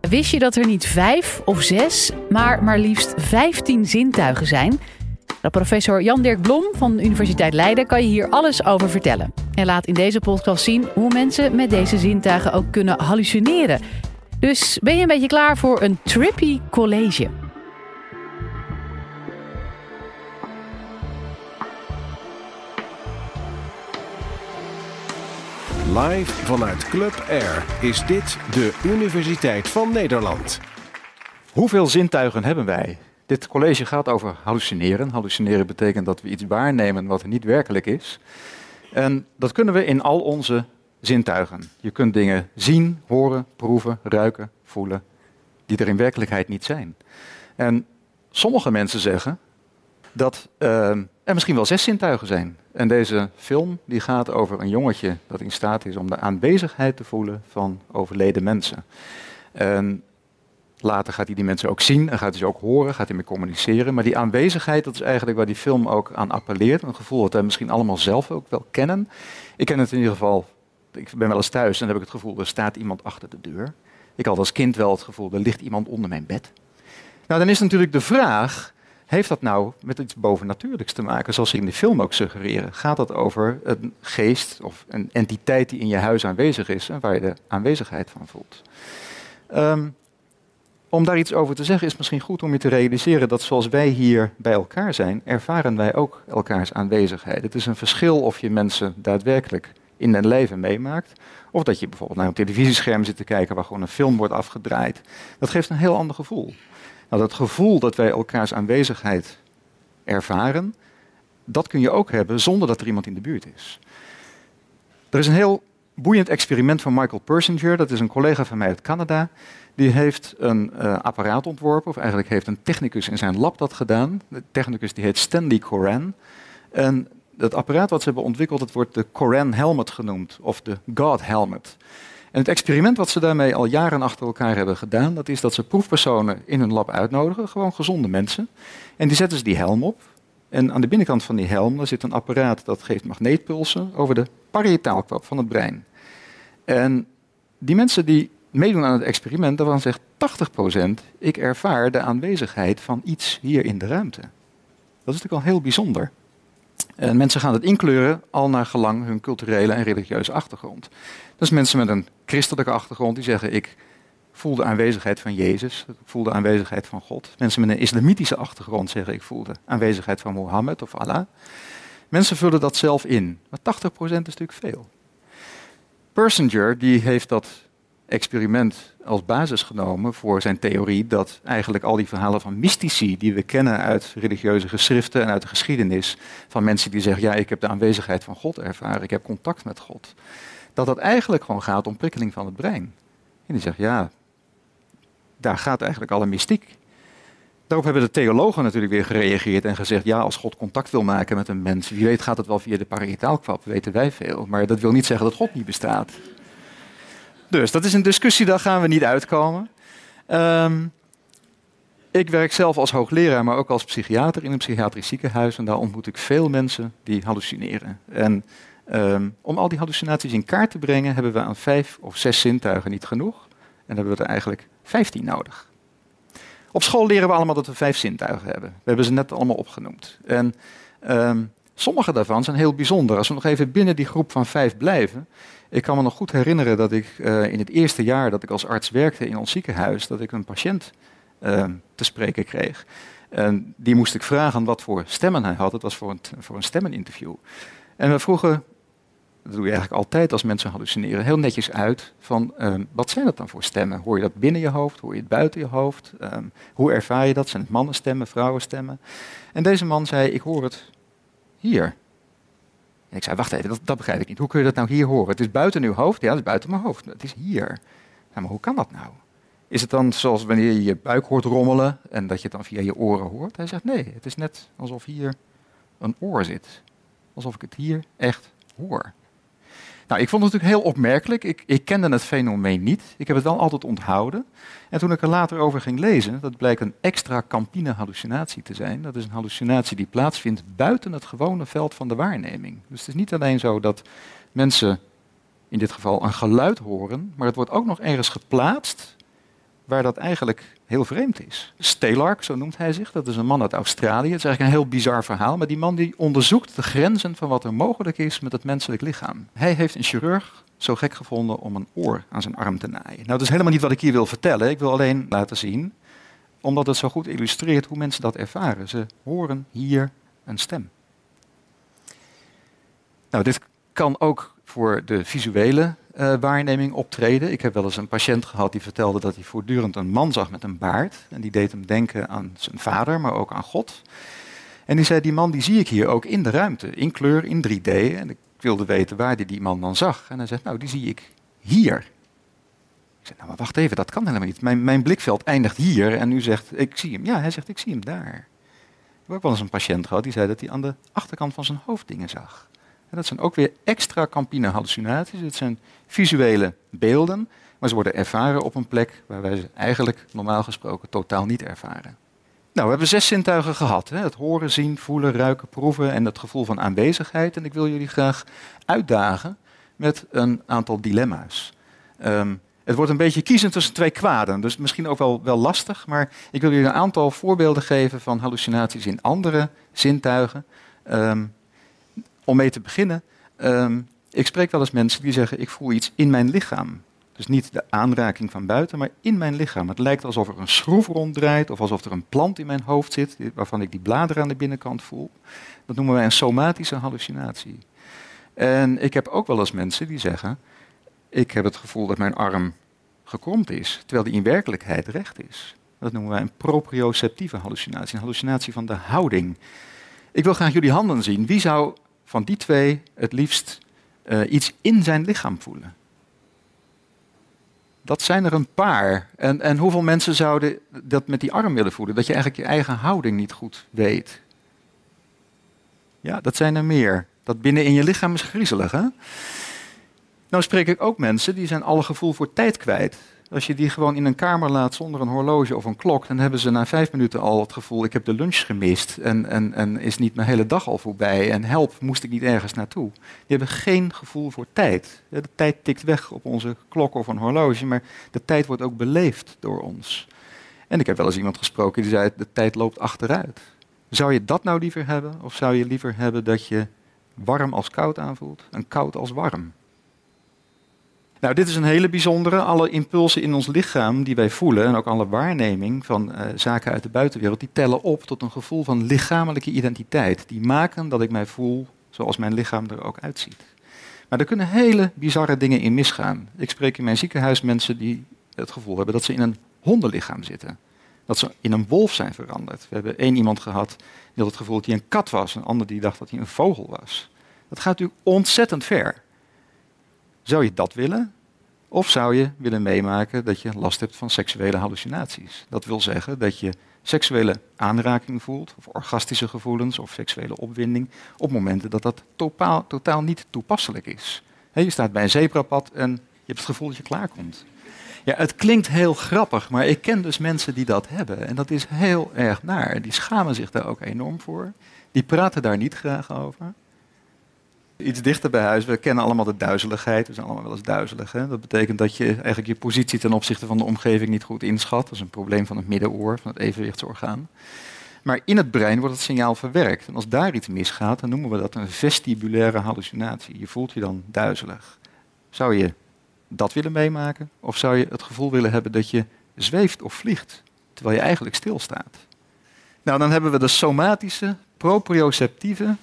Wist je dat er niet vijf of zes, maar maar liefst vijftien zintuigen zijn? Nou, professor Jan-Dirk Blom van de Universiteit Leiden kan je hier alles over vertellen. En laat in deze podcast zien hoe mensen met deze zintuigen ook kunnen hallucineren. Dus ben je een beetje klaar voor een trippy college? Live vanuit Club Air is dit de Universiteit van Nederland. Hoeveel zintuigen hebben wij? Dit college gaat over hallucineren. Hallucineren betekent dat we iets waarnemen wat niet werkelijk is. En dat kunnen we in al onze zintuigen. Je kunt dingen zien, horen, proeven, ruiken, voelen, die er in werkelijkheid niet zijn. En sommige mensen zeggen dat uh, er misschien wel zes zintuigen zijn. En deze film die gaat over een jongetje dat in staat is om de aanwezigheid te voelen van overleden mensen. En later gaat hij die mensen ook zien en gaat hij ze ook horen, gaat hij mee communiceren. Maar die aanwezigheid, dat is eigenlijk waar die film ook aan appelleert. Een gevoel dat wij misschien allemaal zelf ook wel kennen. Ik ken het in ieder geval, ik ben wel eens thuis en dan heb ik het gevoel, er staat iemand achter de deur. Ik had als kind wel het gevoel, er ligt iemand onder mijn bed. Nou, dan is natuurlijk de vraag, heeft dat nou met iets bovennatuurlijks te maken, zoals ze in de film ook suggereren? Gaat dat over een geest of een entiteit die in je huis aanwezig is en waar je de aanwezigheid van voelt? Um, om daar iets over te zeggen is misschien goed om je te realiseren dat zoals wij hier bij elkaar zijn, ervaren wij ook elkaars aanwezigheid. Het is een verschil of je mensen daadwerkelijk in hun leven meemaakt, of dat je bijvoorbeeld naar een televisiescherm zit te kijken waar gewoon een film wordt afgedraaid. Dat geeft een heel ander gevoel. Nou, dat gevoel dat wij elkaars aanwezigheid ervaren, dat kun je ook hebben zonder dat er iemand in de buurt is. Er is een heel boeiend experiment van Michael Persinger, dat is een collega van mij uit Canada. Die heeft een uh, apparaat ontworpen, of eigenlijk heeft een technicus in zijn lab dat gedaan. De technicus die heet Stanley Coran. En dat apparaat wat ze hebben ontwikkeld, dat wordt de Coran Helmet genoemd, of de God Helmet. En het experiment wat ze daarmee al jaren achter elkaar hebben gedaan, dat is dat ze proefpersonen in hun lab uitnodigen, gewoon gezonde mensen. En die zetten ze die helm op. En aan de binnenkant van die helm daar zit een apparaat dat geeft magneetpulsen over de parietaalkwap van het brein. En die mensen die meedoen aan het experiment, daarvan zegt 80% ik ervaar de aanwezigheid van iets hier in de ruimte. Dat is natuurlijk al heel bijzonder. En mensen gaan het inkleuren al naar gelang hun culturele en religieuze achtergrond. Dus mensen met een christelijke achtergrond die zeggen ik voel de aanwezigheid van Jezus, ik voel de aanwezigheid van God. Mensen met een islamitische achtergrond zeggen ik voel de aanwezigheid van Mohammed of Allah. Mensen vullen dat zelf in, maar 80% is natuurlijk veel. Persinger die heeft dat experiment als basis genomen voor zijn theorie dat eigenlijk al die verhalen van mystici die we kennen uit religieuze geschriften en uit de geschiedenis van mensen die zeggen ja ik heb de aanwezigheid van God ervaren, ik heb contact met God, dat dat eigenlijk gewoon gaat om prikkeling van het brein. En die zegt ja, daar gaat eigenlijk alle mystiek. Daarop hebben de theologen natuurlijk weer gereageerd en gezegd: ja, als God contact wil maken met een mens, wie weet gaat het wel via de parietaalkwap, weten wij veel. Maar dat wil niet zeggen dat God niet bestaat. Dus dat is een discussie, daar gaan we niet uitkomen. Um, ik werk zelf als hoogleraar, maar ook als psychiater in een psychiatrisch ziekenhuis. En daar ontmoet ik veel mensen die hallucineren. En um, om al die hallucinaties in kaart te brengen, hebben we aan vijf of zes zintuigen niet genoeg. En hebben we er eigenlijk vijftien nodig. Op school leren we allemaal dat we vijf zintuigen hebben. We hebben ze net allemaal opgenoemd. En um, sommige daarvan zijn heel bijzonder. Als we nog even binnen die groep van vijf blijven, ik kan me nog goed herinneren dat ik uh, in het eerste jaar dat ik als arts werkte in ons ziekenhuis, dat ik een patiënt uh, te spreken kreeg. En die moest ik vragen wat voor stemmen hij had. Het was voor een, voor een stemmeninterview. En we vroegen, dat doe je eigenlijk altijd als mensen hallucineren, heel netjes uit van uh, wat zijn dat dan voor stemmen? Hoor je dat binnen je hoofd? Hoor je het buiten je hoofd? Um, hoe ervaar je dat? Zijn het mannenstemmen, vrouwenstemmen? En deze man zei, ik hoor het hier. En ik zei, wacht even, dat, dat, begrijp ik niet. Hoe kun je dat nou hier horen? Het is buiten uw hoofd? Ja, het is buiten mijn hoofd. Het is hier. Maar hoe kan dat nou? Is het dan zoals wanneer je je buik hoort rommelen en dat je het dan via je oren hoort? Hij zegt, nee, het is net alsof hier een oor zit. Alsof ik het hier echt hoor. Nou, ik vond het natuurlijk heel opmerkelijk. Ik, ik, kende het fenomeen niet. Ik heb het wel altijd onthouden. En toen ik er later over ging lezen, dat blijkt een extra campine hallucinatie te zijn. Dat is een hallucinatie die plaatsvindt buiten het gewone veld van de waarneming. Dus het is niet alleen zo dat mensen in dit geval een geluid horen, maar het wordt ook nog ergens geplaatst waar dat eigenlijk heel vreemd is. Stelark, zo noemt hij zich, dat is een man uit Australië. Het is eigenlijk een heel bizar verhaal, maar die man die onderzoekt de grenzen van wat er mogelijk is met het menselijk lichaam. Hij heeft een chirurg zo gek gevonden om een oor aan zijn arm te naaien. Nou, dat is helemaal niet wat ik hier wil vertellen. Ik wil alleen laten zien, omdat het zo goed illustreert hoe mensen dat ervaren. Ze horen hier een stem. Nou, dit kan ook voor de visuele uh, waarneming optreden. Ik heb wel eens een patiënt gehad die vertelde dat hij voortdurend een man zag met een baard. En die deed hem denken aan zijn vader, maar ook aan God. En die zei, die man die zie ik hier ook in de ruimte, in kleur, in 3D. En ik wilde weten waar hij die man dan zag. En hij zegt, nou, die zie ik hier. Ik zei, nou, maar wacht even, dat kan helemaal niet. Mijn, mijn blikveld eindigt hier en u zegt, ik zie hem. Ja, hij zegt, ik zie hem daar. Ik heb ook wel eens een patiënt gehad die zei dat hij aan de achterkant van zijn hoofd dingen zag. Dat zijn ook weer extra campine hallucinaties. Het zijn visuele beelden, maar ze worden ervaren op een plek waar wij ze eigenlijk normaal gesproken totaal niet ervaren. Nou, we hebben zes zintuigen gehad. Hè? Het horen, zien, voelen, ruiken, proeven en het gevoel van aanwezigheid. En ik wil jullie graag uitdagen met een aantal dilemma's. Ehm, het wordt een beetje kiezen tussen twee kwaden, dus misschien ook wel, wel lastig. Maar ik wil jullie een aantal voorbeelden geven van hallucinaties in andere zintuigen. Ehm, om mee te beginnen, um, ik spreek wel eens mensen die zeggen: Ik voel iets in mijn lichaam. Dus niet de aanraking van buiten, maar in mijn lichaam. Het lijkt alsof er een schroef ronddraait of alsof er een plant in mijn hoofd zit, waarvan ik die bladeren aan de binnenkant voel. Dat noemen wij een somatische hallucinatie. En ik heb ook wel eens mensen die zeggen: Ik heb het gevoel dat mijn arm gekromd is, terwijl die in werkelijkheid recht is. Dat noemen wij een proprioceptieve hallucinatie, een hallucinatie van de houding. Ik wil graag jullie handen zien. Wie zou van die twee het liefst uh, iets in zijn lichaam voelen? Dat zijn er een paar. En, en hoeveel mensen zouden dat met die arm willen voelen? Dat je eigenlijk je eigen houding niet goed weet. Ja, dat zijn er meer. Dat binnen in je lichaam is griezelig, hè? Nou spreek ik ook mensen die zijn alle gevoel voor tijd kwijt. Als je die gewoon in een kamer laat zonder een horloge of een klok, dan hebben ze na vijf minuten al het gevoel: ik heb de lunch gemist en, en, en is niet mijn hele dag al voorbij en help, moest ik niet ergens naartoe. Die hebben geen gevoel voor tijd. De tijd tikt weg op onze klok of een horloge, maar de tijd wordt ook beleefd door ons. En ik heb wel eens iemand gesproken die zei: de tijd loopt achteruit. Zou je dat nou liever hebben, of zou je liever hebben dat je warm als koud aanvoelt en koud als warm? Nou, dit is een hele bijzondere. Alle impulsen in ons lichaam die wij voelen en ook alle waarneming van uh, zaken uit de buitenwereld, die tellen op tot een gevoel van lichamelijke identiteit. Die maken dat ik mij voel zoals mijn lichaam er ook uitziet. Maar er kunnen hele bizarre dingen in misgaan. Ik spreek in mijn ziekenhuis mensen die het gevoel hebben dat ze in een hondenlichaam zitten. Dat ze in een wolf zijn veranderd. We hebben één iemand gehad die had het gevoel dat hij een kat was. Een ander die dacht dat hij een vogel was. Dat gaat natuurlijk ontzettend ver. Zou je dat willen? Of zou je willen meemaken dat je last hebt van seksuele hallucinaties? Dat wil zeggen dat je seksuele aanraking voelt, of orgastische gevoelens, of seksuele opwinding, op momenten dat dat totaal, totaal niet toepasselijk is. je staat bij een zebrapad en je hebt het gevoel dat je klaarkomt. Ja, het klinkt heel grappig, maar ik ken dus mensen die dat hebben. En dat is heel erg naar. Die schamen zich daar ook enorm voor. Die praten daar niet graag over. Iets dichter bij huis. We kennen allemaal de duizeligheid. We zijn allemaal wel eens duizelig. Hè? Dat betekent dat je eigenlijk je positie ten opzichte van de omgeving niet goed inschat. Dat is een probleem van het middenoor, van het evenwichtsorgaan. Maar in het brein wordt het signaal verwerkt. En als daar iets misgaat, dan noemen we dat een vestibulaire hallucinatie. Je voelt je dan duizelig. Zou je dat willen meemaken? Of zou je het gevoel willen hebben dat je zweeft of vliegt, terwijl je eigenlijk stilstaat? Nou, dan hebben we de somatische, proprioceptieve,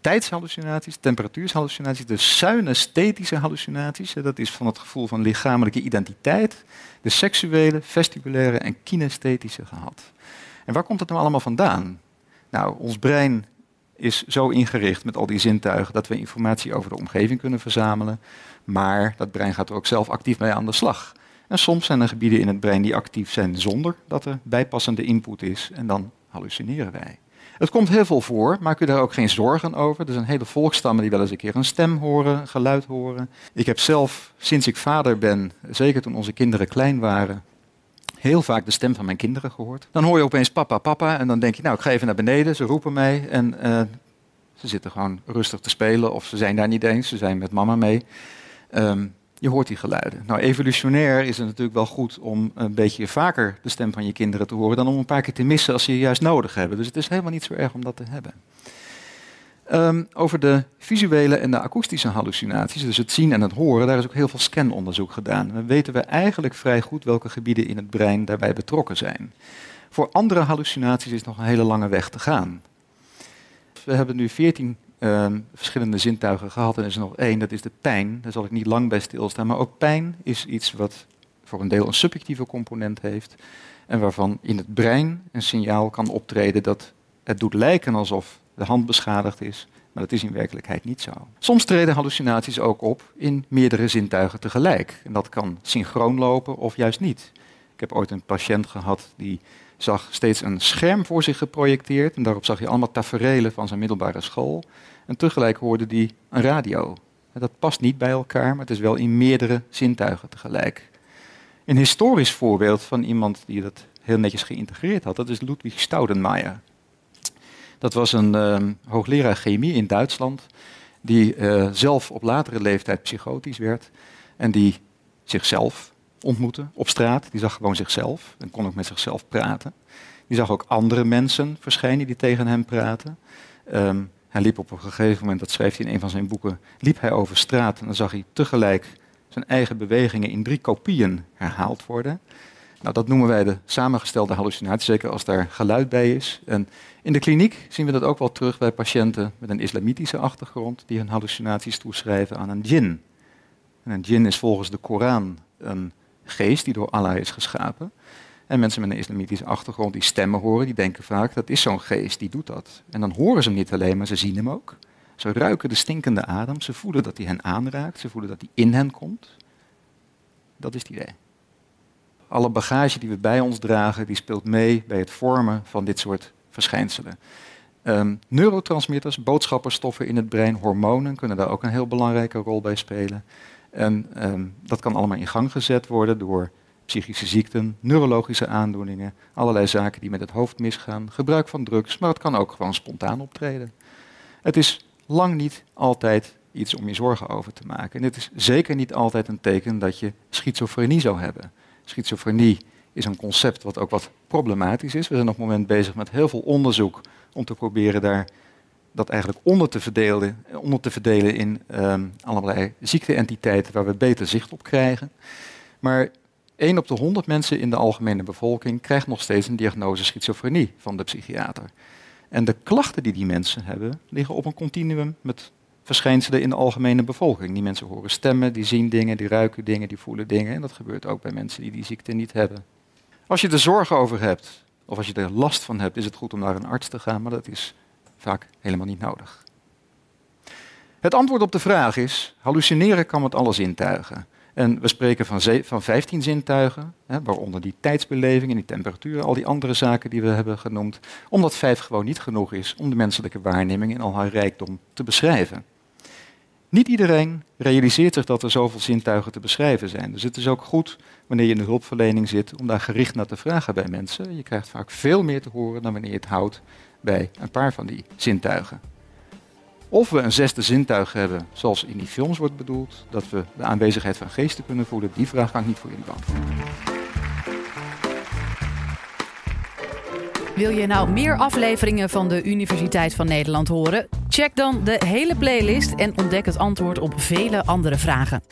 tijdshallucinaties, temperatuurshallucinaties, de synesthetische hallucinaties. Dat is van het gevoel van lichamelijke identiteit. De seksuele, vestibulaire en kinesthetische gehad. En waar komt het nou allemaal vandaan? Nou, ons brein is zo ingericht met al die zintuigen dat we informatie over de omgeving kunnen verzamelen. Maar dat brein gaat er ook zelf actief mee aan de slag. En soms zijn er gebieden in het brein die actief zijn zonder dat er bijpassende input is. En dan hallucineren wij. Het komt heel veel voor, maak u daar ook geen zorgen over. Er zijn hele volkstammen die wel eens een keer een stem horen, een geluid horen. Ik heb zelf, sinds ik vader ben, zeker toen onze kinderen klein waren, heel vaak de stem van mijn kinderen gehoord. Dan hoor je opeens papa, papa en dan denk je, nou ik ga even naar beneden, ze roepen mij en uh, ze zitten gewoon rustig te spelen of ze zijn daar niet eens, ze zijn met mama mee. Um, je hoort die geluiden. Nou, evolutionair is het natuurlijk wel goed om een beetje vaker de stem van je kinderen te horen dan om een paar keer te missen als ze je juist nodig hebben. Dus het is helemaal niet zo erg om dat te hebben. Um, over de visuele en de akoestische hallucinaties, dus het zien en het horen, daar is ook heel veel scanonderzoek gedaan. Dan weten we eigenlijk vrij goed welke gebieden in het brein daarbij betrokken zijn. Voor andere hallucinaties is nog een hele lange weg te gaan. We hebben nu 14 uh, verschillende zintuigen gehad en er is nog één, dat is de pijn. Daar zal ik niet lang bij stilstaan, maar ook pijn is iets wat voor een deel een subjectieve component heeft en waarvan in het brein een signaal kan optreden dat het doet lijken alsof de hand beschadigd is, maar dat is in werkelijkheid niet zo. Soms treden hallucinaties ook op in meerdere zintuigen tegelijk. En dat kan synchroon lopen of juist niet. Ik heb ooit een patiënt gehad die zag steeds een scherm voor zich geprojecteerd. En daarop zag je allemaal taferelen van zijn middelbare school. En tegelijk hoorde hij een radio. Dat past niet bij elkaar, maar het is wel in meerdere zintuigen tegelijk. Een historisch voorbeeld van iemand die dat heel netjes geïntegreerd had, dat is Ludwig Staudenmayer. Dat was een uh, hoogleraar chemie in Duitsland, die uh, zelf op latere leeftijd psychotisch werd en die zichzelf ontmoette op straat. Die zag gewoon zichzelf en kon ook met zichzelf praten. Die zag ook andere mensen verschijnen die tegen hem praten. Um, hij liep op een gegeven moment, dat schreef hij in een van zijn boeken, liep hij over straat en dan zag hij tegelijk zijn eigen bewegingen in drie kopieën herhaald worden. Nou, dat noemen wij de samengestelde hallucinatie, zeker als daar geluid bij is. En in de kliniek zien we dat ook wel terug bij patiënten met een islamitische achtergrond, die hun hallucinaties toeschrijven aan een djinn. En een djinn is volgens de Koran een geest die door Allah is geschapen. En mensen met een islamitische achtergrond die stemmen horen, die denken vaak dat is zo'n geest, die doet dat. En dan horen ze hem niet alleen, maar ze zien hem ook. Ze ruiken de stinkende adem, ze voelen dat hij hen aanraakt, ze voelen dat hij in hen komt. Dat is het idee. Alle bagage die we bij ons dragen, die speelt mee bij het vormen van dit soort verschijnselen. Um, neurotransmitters, boodschapperstoffen in het brein, hormonen kunnen daar ook een heel belangrijke rol bij spelen. En um, dat kan allemaal in gang gezet worden door psychische ziekten, neurologische aandoeningen, allerlei zaken die met het hoofd misgaan, gebruik van drugs, maar het kan ook gewoon spontaan optreden. Het is lang niet altijd iets om je zorgen over te maken. En het is zeker niet altijd een teken dat je schizofrenie zou hebben. Schizofrenie is een concept wat ook wat problematisch is. We zijn op het moment bezig met heel veel onderzoek om te proberen daar dat eigenlijk onder te verdelen, onder te verdelen in um, allerlei ziekteentiteiten waar we beter zicht op krijgen. Maar 1 op de 100 mensen in de algemene bevolking krijgt nog steeds een diagnose schizofrenie van de psychiater. En de klachten die die mensen hebben, liggen op een continuum met verschijnselen in de algemene bevolking. Die mensen horen stemmen, die zien dingen, die ruiken dingen, die voelen dingen. En dat gebeurt ook bij mensen die die ziekte niet hebben. Als je er zorgen over hebt, of als je er last van hebt, is het goed om naar een arts te gaan, maar dat is vaak helemaal niet nodig. Het antwoord op de vraag is: hallucineren kan met alle zintuigen. En we spreken van, van 15 zintuigen, hè, waaronder die tijdsbeleving en die temperatuur, al die andere zaken die we hebben genoemd, omdat vijf gewoon niet genoeg is om de menselijke waarneming in al haar rijkdom te beschrijven. Niet iedereen realiseert zich dat er zoveel zintuigen te beschrijven zijn. Dus het is ook goed wanneer je in de hulpverlening zit om daar gericht naar te vragen bij mensen. Je krijgt vaak veel meer te horen dan wanneer je het houdt bij een paar van die zintuigen. Of we een zesde zintuig hebben, zoals in die films wordt bedoeld, dat we de aanwezigheid van geesten kunnen voelen, die vraag kan ik niet voor jullie beantwoorden. Wil je nou meer afleveringen van de Universiteit van Nederland horen? Check dan de hele playlist en ontdek het antwoord op vele andere vragen.